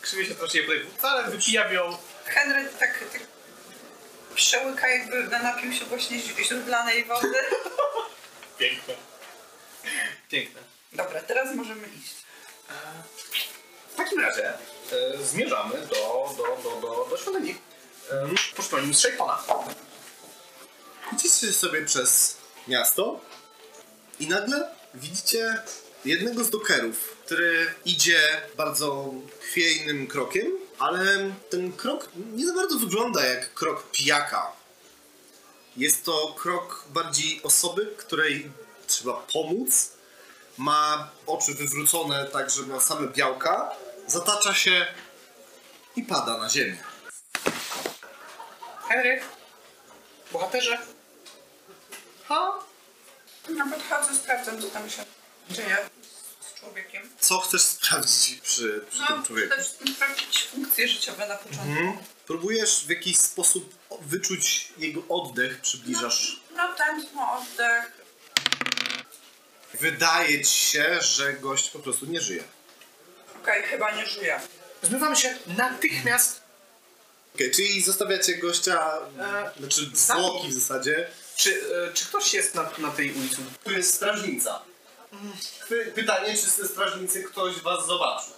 Krzywie się straszliwe. Wcale wypijam ją. Henry tak, tak przełyka jakby napił się właśnie źródlanej wody. [laughs] Piękne. Piękne. Dobra, teraz możemy iść. W takim razie e, zmierzamy do, do, do, do, do świątyni. Mistrza Ipona. Idziecie sobie przez miasto i nagle widzicie jednego z dokerów, który idzie bardzo chwiejnym krokiem, ale ten krok nie za bardzo wygląda jak krok pijaka. Jest to krok bardziej osoby, której trzeba pomóc. Ma oczy wywrócone tak, że ma same białka. Zatacza się i pada na ziemię. Henry, bohaterze. Ha? No podchodzę, sprawdzam, co tam się dzieje z człowiekiem. Co chcesz sprawdzić przy, przy No, tym człowieku? przede wszystkim sprawdzić funkcje życiowe na początku. Mhm. Próbujesz w jakiś sposób wyczuć jego oddech, przybliżasz. No, tętno, oddech. Wydaje ci się, że gość po prostu nie żyje. Okej, chyba nie żyje. Zmywamy się natychmiast. Okej, czyli zostawiacie gościa, E, znaczy sami. zwłoki w zasadzie. Czy, e, czy ktoś jest na, na tej ulicy? Tu jest strażnica. Py- Pytanie, czy z tej strażnicy ktoś was zobaczył?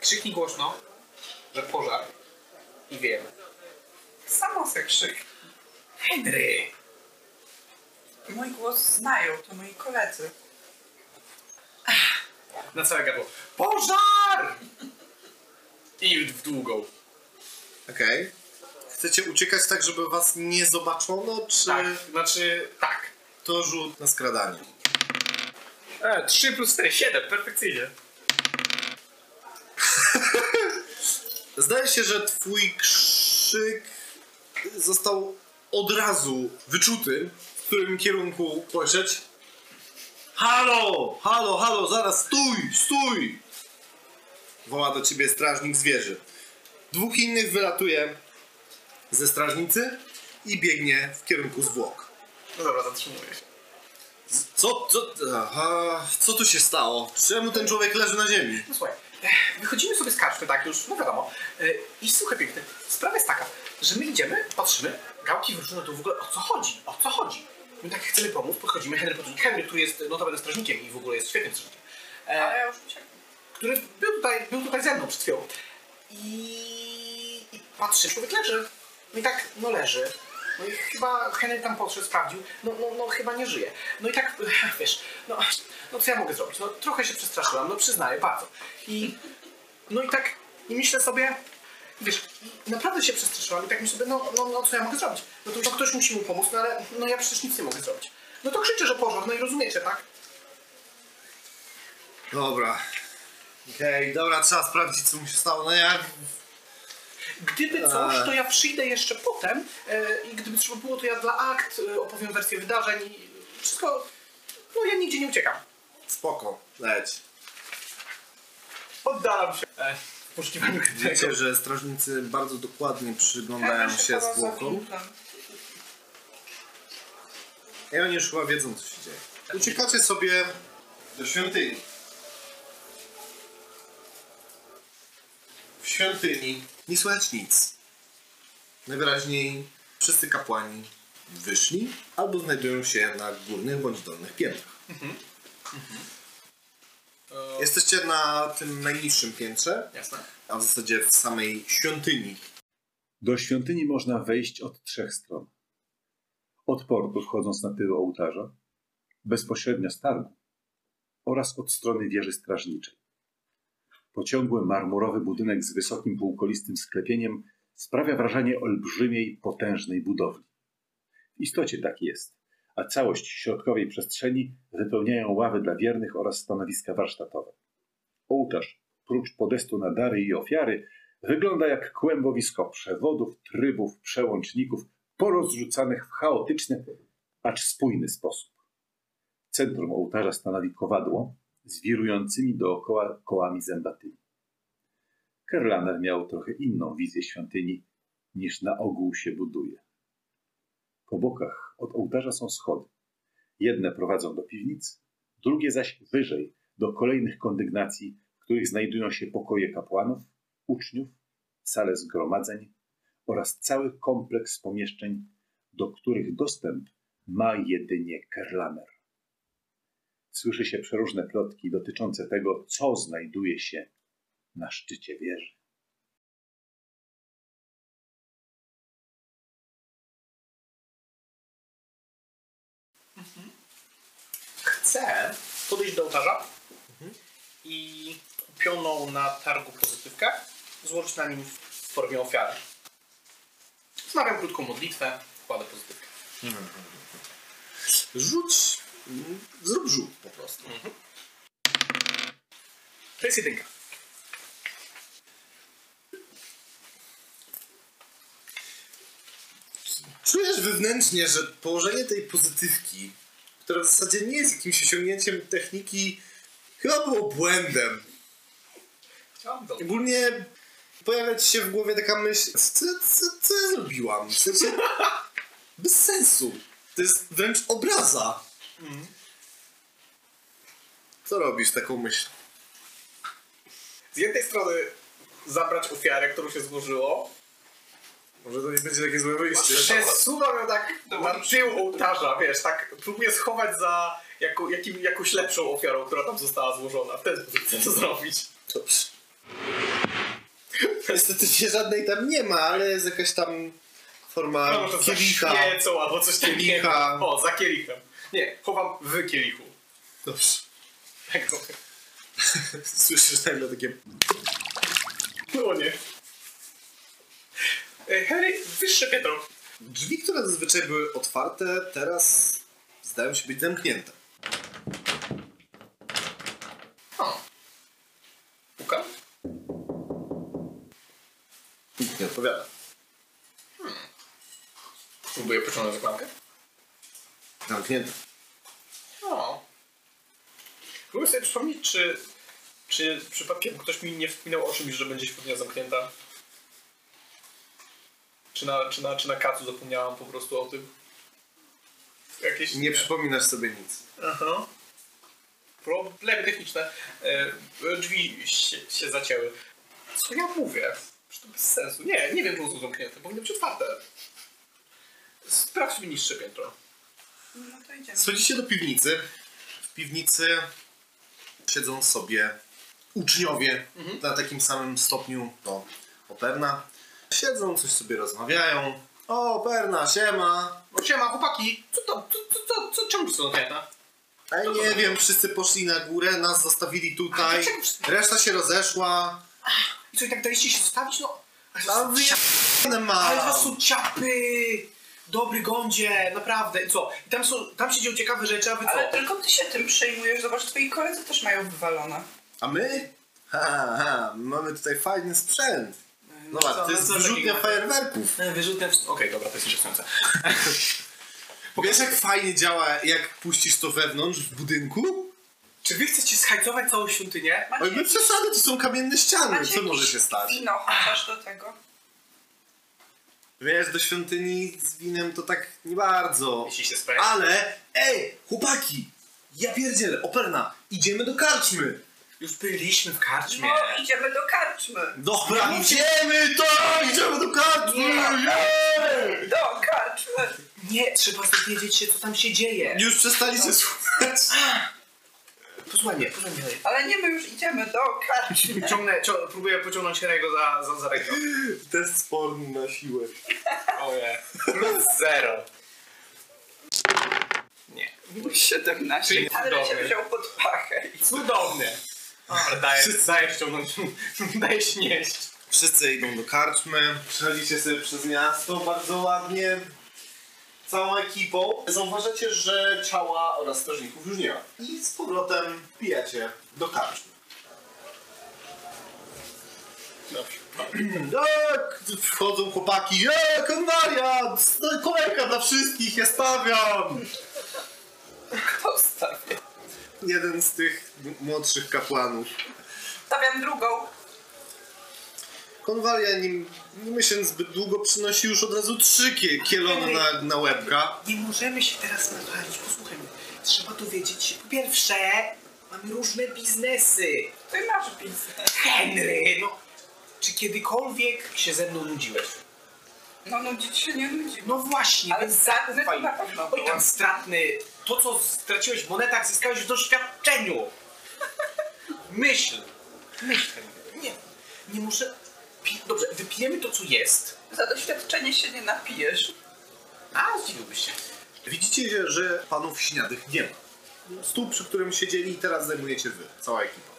Krzyknij głośno, że pożar. I wiem. Samo se krzyk. Henry! Mój głos znają, to moi koledzy. Na całe gardło. Pożar! I w długą. Okej. Chcecie uciekać tak, żeby was nie zobaczono, czy Tak, znaczy tak. to rzut na skradanie? E, 3 plus 4, 7, perfekcyjnie. [laughs] Zdaje się, że twój krzyk został od razu wyczuty, w którym kierunku spojrzeć. Halo! Halo, halo, zaraz, stój, stój! Woła do ciebie strażnik zwierzy. Dwóch innych wylatuje ze strażnicy i biegnie w kierunku zwłok. No dobra, zatrzymuję się. Co, co, aha, co tu się stało? Czemu ten człowiek leży na ziemi? No słuchaj, e, wychodzimy sobie z karczmy, tak już, no wiadomo. E, I słuchaj piękny, sprawa jest taka, że my idziemy, patrzymy, gałki wróżone to w ogóle o co chodzi, o co chodzi. My tak chcemy pomóc, podchodzimy, Henry podchodzi. Henry, który jest notabene strażnikiem i w ogóle jest świetnym strażnikiem. E, Ale ja już uciekam. który był tutaj, był tutaj ze mną przed chwilą. I, i patrzy, człowiek leży. No i tak, no leży. No i chyba Henry tam podszedł, sprawdził. No, no, no chyba nie żyje. No i tak, [laughs] wiesz, no, no co ja mogę zrobić? No trochę się przestraszyłam, no przyznaję, bardzo. I no i tak, i myślę sobie, wiesz, naprawdę się przestraszyłam i tak myślę sobie, no, no, no co ja mogę zrobić? No to no, ktoś musi mu pomóc, no ale no ja przecież nic nie mogę zrobić. No to krzyczę, że pożar, no i rozumiecie, tak? Dobra. Okej, dobra, trzeba sprawdzić, co mu się stało. No ja Gdyby coś, to ja przyjdę jeszcze potem e, i gdyby trzeba było, to ja dla akt e, opowiem wersję wydarzeń i wszystko, no ja nigdzie nie uciekam. Spoko, leć. Oddalam się e, w poszukiwaniu Wiecie, że strażnicy bardzo dokładnie przyglądają się zwłokom. I oni już chyba wiedzą, co się dzieje. Uciekacie sobie do świątyni. W świątyni nie słychać nic. Najwyraźniej wszyscy kapłani wyszli albo znajdują się na górnych bądź dolnych piętrach. Jesteście na tym najniższym piętrze, Jasne. a w zasadzie w samej świątyni. Do świątyni można wejść od trzech stron. Od portu, wchodząc na tył ołtarza, bezpośrednio z targu oraz od strony wieży strażniczej. Pociągły marmurowy budynek z wysokim półkolistym sklepieniem sprawia wrażenie olbrzymiej, potężnej budowli. W istocie tak jest, a całość środkowej przestrzeni wypełniają ławy dla wiernych oraz stanowiska warsztatowe. Ołtarz, prócz podestu na dary i ofiary, wygląda jak kłębowisko przewodów, trybów, przełączników, porozrzucanych w chaotyczny, acz spójny sposób. Centrum ołtarza stanowi kowadło z wirującymi dookoła kołami zębatymi. Kerlaner miał trochę inną wizję świątyni, niż na ogół się buduje. Po bokach od ołtarza są schody. Jedne prowadzą do piwnic, drugie zaś wyżej, do kolejnych kondygnacji, w których znajdują się pokoje kapłanów, uczniów, sale zgromadzeń oraz cały kompleks pomieszczeń, do których dostęp ma jedynie Kerlaner słyszy się przeróżne plotki dotyczące tego, co znajduje się na szczycie wieży. Chcę podejść do ołtarza mhm. i kupioną na targu pozytywkę złożyć na nim w formie ofiary. Znawiam krótką modlitwę, kładę pozytywkę. Mhm. Rzuć zrób rzut po prostu. To jest jedynka. Czujesz wewnętrznie, że położenie tej pozytywki, która w zasadzie nie jest jakimś osiągnięciem techniki, chyba było błędem. Chciałam to. Ogólnie pojawia ci się w głowie taka myśl, co, co, co ja zrobiłam? W sensie, [laughs] bez sensu. To jest wręcz obraza. Co robisz z taką myślą? Z jednej strony zabrać ofiarę, którą się złożyło, Może to nie będzie takie złe wyjście. przesuwam ją tak na tył ołtarza, wiesz, tak próbuję schować za jako, jakim, jakąś lepszą ofiarą, która tam została złożona. W ten sposób chcę to zrobić. Dobrze. Niestety się żadnej tam nie ma, ale jest jakaś tam forma No, może za kielicha. świecą albo coś takiego. Kielicha. O, za kielichem. Nie, chowam w kielichu. Dobrze. Tak to. [laughs] Słyszysz nagle takie... O nie. E, Harry, wyższe piętro. Drzwi, które zazwyczaj były otwarte, teraz zdają się być zamknięte. O. Pukam? Nikt nie odpowiada. Próbuję pociągnąć za klamkę. Zamknięte. O. Próbuję sobie przypomnieć, czy, czy przypadkiem ktoś mi nie wpinał o czymś, że będzie świątynia zamknięta. Czy na, czy, na, czy na kacu zapomniałam po prostu o tym? Jakieś... Nie przypominasz sobie nic. Aha. Problemy techniczne. E, drzwi się, się zacięły. Co ja mówię? Że to bez sensu. Nie, nie wiem, że są zamknięte. Powinny być otwarte. Sprawdź mi niższe piętro. No to idziemy. Schodzicie do piwnicy. W piwnicy siedzą sobie uczniowie na takim samym stopniu to Operna. Siedzą, coś sobie rozmawiają. O, Operna, siema. No siema, chłopaki. Co to? Co, co, co, co czemu są zamknięte? Ej, nie wiem, wszyscy poszli na górę, nas zostawili tutaj. A Reszta się rozeszła. I co, i tak daliście się zostawić? No. Ale to są ciapy! Dobry gądzie, naprawdę. I co? I tam, są, tam się dzieją ciekawe rzeczy, a wy co? Ale tylko ty się tym przejmujesz. Zobacz, twoi koledzy też mają wywalone. A my? Ha, ha, mamy tutaj fajny sprzęt. No co, to no jest wyrzutnia fajerwerków. Wyrzutne... Okej, dobra, to jest interesujące. [laughs] Wiesz jak fajnie działa, jak puścisz to wewnątrz w budynku? Czy wy chcecie schajcować całą świątynię? Oj, my przesady, to są kamienne ściany, co może się stać? Wino chociaż do tego. Wiesz, do świątyni z winem to tak nie bardzo. Jeśli się sprawi. Ale, ej, chłopaki, ja pierdzielę, operna, idziemy do karczmy. Już byliśmy w karczmie. No, idziemy do karczmy. Dobra, idziemy, to, idziemy do karczmy. Jej! Do karczmy. Nie, trzeba dowiedzieć się, co tam się dzieje. Już przestaliście słuchać. Posłuchaj mnie, posłuchaj mnie. Ale nie, my już idziemy do karczmy. Ciągnę, cią, próbuję pociągnąć Harry'ego za, za, za rękę. Test sporny na siłę. Oje. Plus zero. Nie. 17. Czyli Ale cudownie. wziął pod pachę. Cudownie. Ale daje, daje ściągnąć, [laughs] daje się nieść. Wszyscy idą do karczmy, przechodzicie sobie przez miasto bardzo ładnie. Całą ekipą. Zauważacie, że ciała oraz strażników już nie ma. I z powrotem pijacie do karczmy. Tak, wchodzą chłopaki. Eee, konwariat! Kolejka dla wszystkich, ja stawiam! Kto stawia? Jeden z tych młodszych kapłanów. Stawiam drugą. Konwalia, nie, nie myśląc zbyt długo, przynosi już od razu trzy kie- kielony na, na łebka. Nie możemy się teraz nawalić, posłuchaj mnie. Trzeba dowiedzieć, po pierwsze, mamy różne biznesy. Ty masz biznes. Henry, no, czy kiedykolwiek się ze mną nudziłeś? No nudzić się nie nudzi. No właśnie, Ale więc stratny to zaufaj. na pewno Oj tam stratny, to co straciłeś w monetach zyskałeś w doświadczeniu. [laughs] Myśl, myśl. Henry. Nie, nie muszę... Dobrze, wypijemy to co jest. Za doświadczenie się nie napijesz. A, zdziwiłbyś się. Widzicie, że- panów śniadych nie ma. stół, przy którym siedzieli teraz zajmujecie wy, cała ekipa.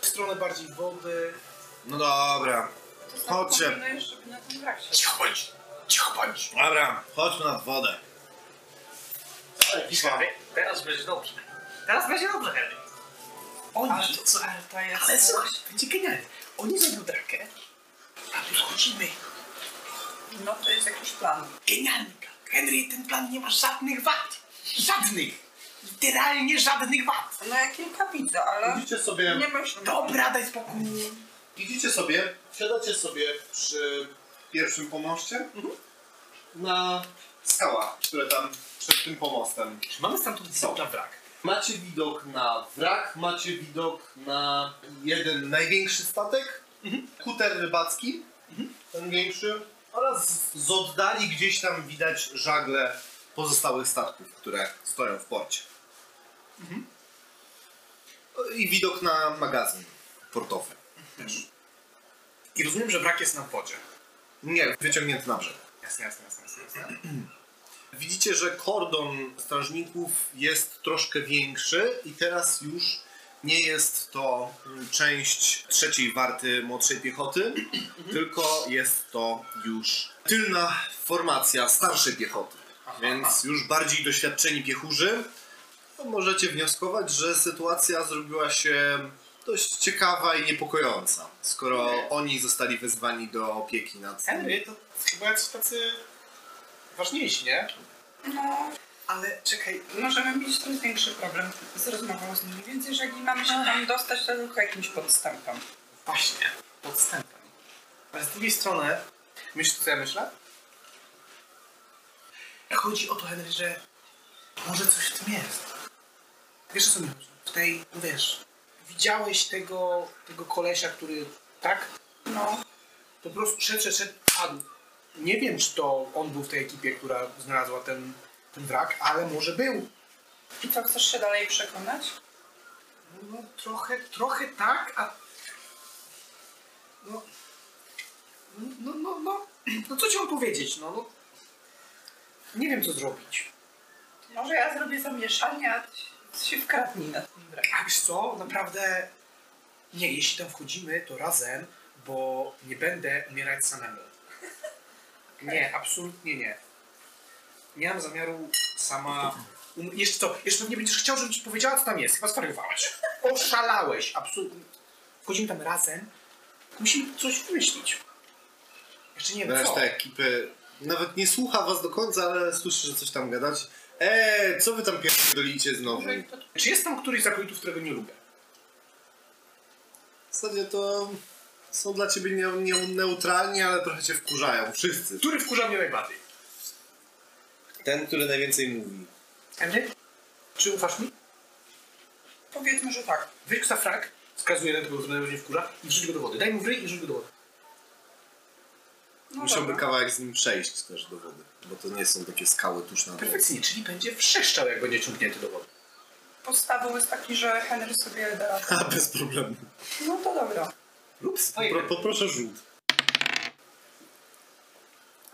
W stronę bardziej wody. No dobra, Chodźcie. na. Cicho bądź! Cicho bądź! dobra, chodźmy nad wodę. Harry, teraz będzie dobrze. Teraz będzie dobrze, Harry. Oni, Ale to, co? ale to jest Ale coś... słuchaj, będzie genialne. Oni zrobią drakę, a my wchodzimy. No to jest jakiś plan. Genialny plan. Henry, ten plan nie ma żadnych wad. Żadnych. Literalnie żadnych wad. No ja kilka widzę, ale Idziecie sobie, nie myślę. Dobra, daj spokój. idziecie sobie, siadacie sobie przy pierwszym pomoście na skałach, które tam przed tym pomostem Czy mamy stamtąd widok na wrak? Macie widok na wrak, macie widok na jeden największy statek, kuter rybacki, ten większy, oraz z oddali gdzieś tam widać żagle pozostałych statków, które stoją w porcie. I widok na magazyn portowy. I rozumiem, że wrak jest na wodzie. Nie, wyciągnięty na brzeg. Jasne, jasne, jasne. jasne. Widzicie, że kordon strażników jest troszkę większy i teraz już nie jest to mm, część trzeciej warty młodszej piechoty, tylko jest to już tylna formacja starszej piechoty. Więc już bardziej doświadczeni piechurzy no możecie wnioskować, że sytuacja zrobiła się dość ciekawa i niepokojąca, skoro oni zostali wezwani do opieki nad Henry, to chyba jacyś tacy ważniejsi, nie? No, Ale czekaj, możemy mieć trochę większy problem z rozmową z nimi, więc jeżeli mamy się tam dostać, to tylko jakimś podstępem. właśnie, podstępem. Ale z drugiej strony, myślisz, co ja myślę? Chodzi o to, Henry, że może coś w tym jest. Wiesz o co mi chodzi? W tej, no wiesz, widziałeś tego, tego kolesia, który, tak? No, Po prostu szedł, szedł, padł. Nie wiem, czy to on był w tej ekipie, która znalazła ten, ten wrak, ale może był. i co, chcesz się dalej przekonać? No trochę, trochę tak, a... No... No, no, no... No co ci mam powiedzieć, no, no... Nie wiem, co zrobić. Może ja zrobię zamieszanie, a ty się wkradnij na ten brak. A wiesz co, naprawdę... Nie, jeśli tam wchodzimy, to razem, bo nie będę umierać samemu. [laughs] Nie, absolutnie nie. Nie mam zamiaru sama... Um... Jeszcze co, jeszcze pewnie będziesz chciał, żebym ci powiedziała, co tam jest. Chyba zwariowałeś. Oszalałeś, absolutnie. Wchodzimy tam razem. Musimy coś wymyślić. Jeszcze nie wiem co. Reszta ekipy nawet nie słucha was do końca, ale słyszy, że coś tam gadać. Eee, co wy tam pierdolicie znowu? Czy jest tam któryś z akolitów, którego nie lubię? W zasadzie to są dla ciebie nie, nie, neutralni, ale trochę cię wkurzają. Wszyscy. Który wkurza mnie najbardziej? Ten, który najwięcej mówi. Henry? Czy ufasz mi? powiedzmy, że tak. Weź za frak, wskazuje na tego, który najbardziej wkurza i wrzuć go do wody. Daj mu w ryj i wrzuć go do wody. No Musiałby dobra. kawałek z nim przejść też do wody, bo to nie są takie skały tuż na wodę. Perfekcyjnie, czyli będzie wrzeszczał, jak będzie ciągnięty do wody. Podstawą jest taki, że Henry sobie da. [laughs] A, bez problemu. No to dobra. Lub swoje. Pro, poproszę rzut.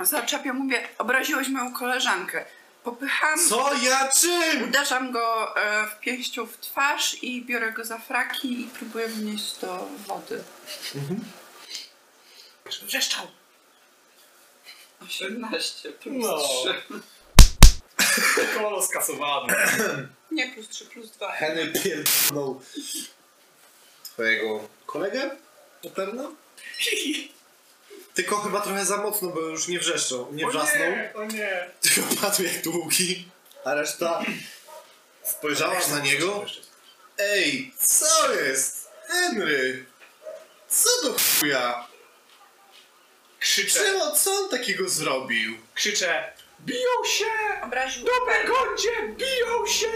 Zaczepiam, mówię, obraziłeś moją koleżankę. Popycham, Co ja czym? uderzam go e, w pięścią w twarz i biorę go za fraki i próbuję wnieść do wody. Wrzeszczał. 18 plus No. 3. Kolo skasowany. [clears throat] Nie, plus 3, plus 2. Henry pierdolnął twojego kolegę? Poperna? [laughs] Tylko chyba trochę za mocno, bo już nie wrzeszczał, nie wrzasnął. o nie. [laughs] Tylko padł jak długi, a reszta spojrzała na niego. Ej, co jest? Henry! Co do chuja? Krzyczę, Czemu, co on takiego zrobił? krzyczę. Biją się! Obraził Do Begondzie! Biją się!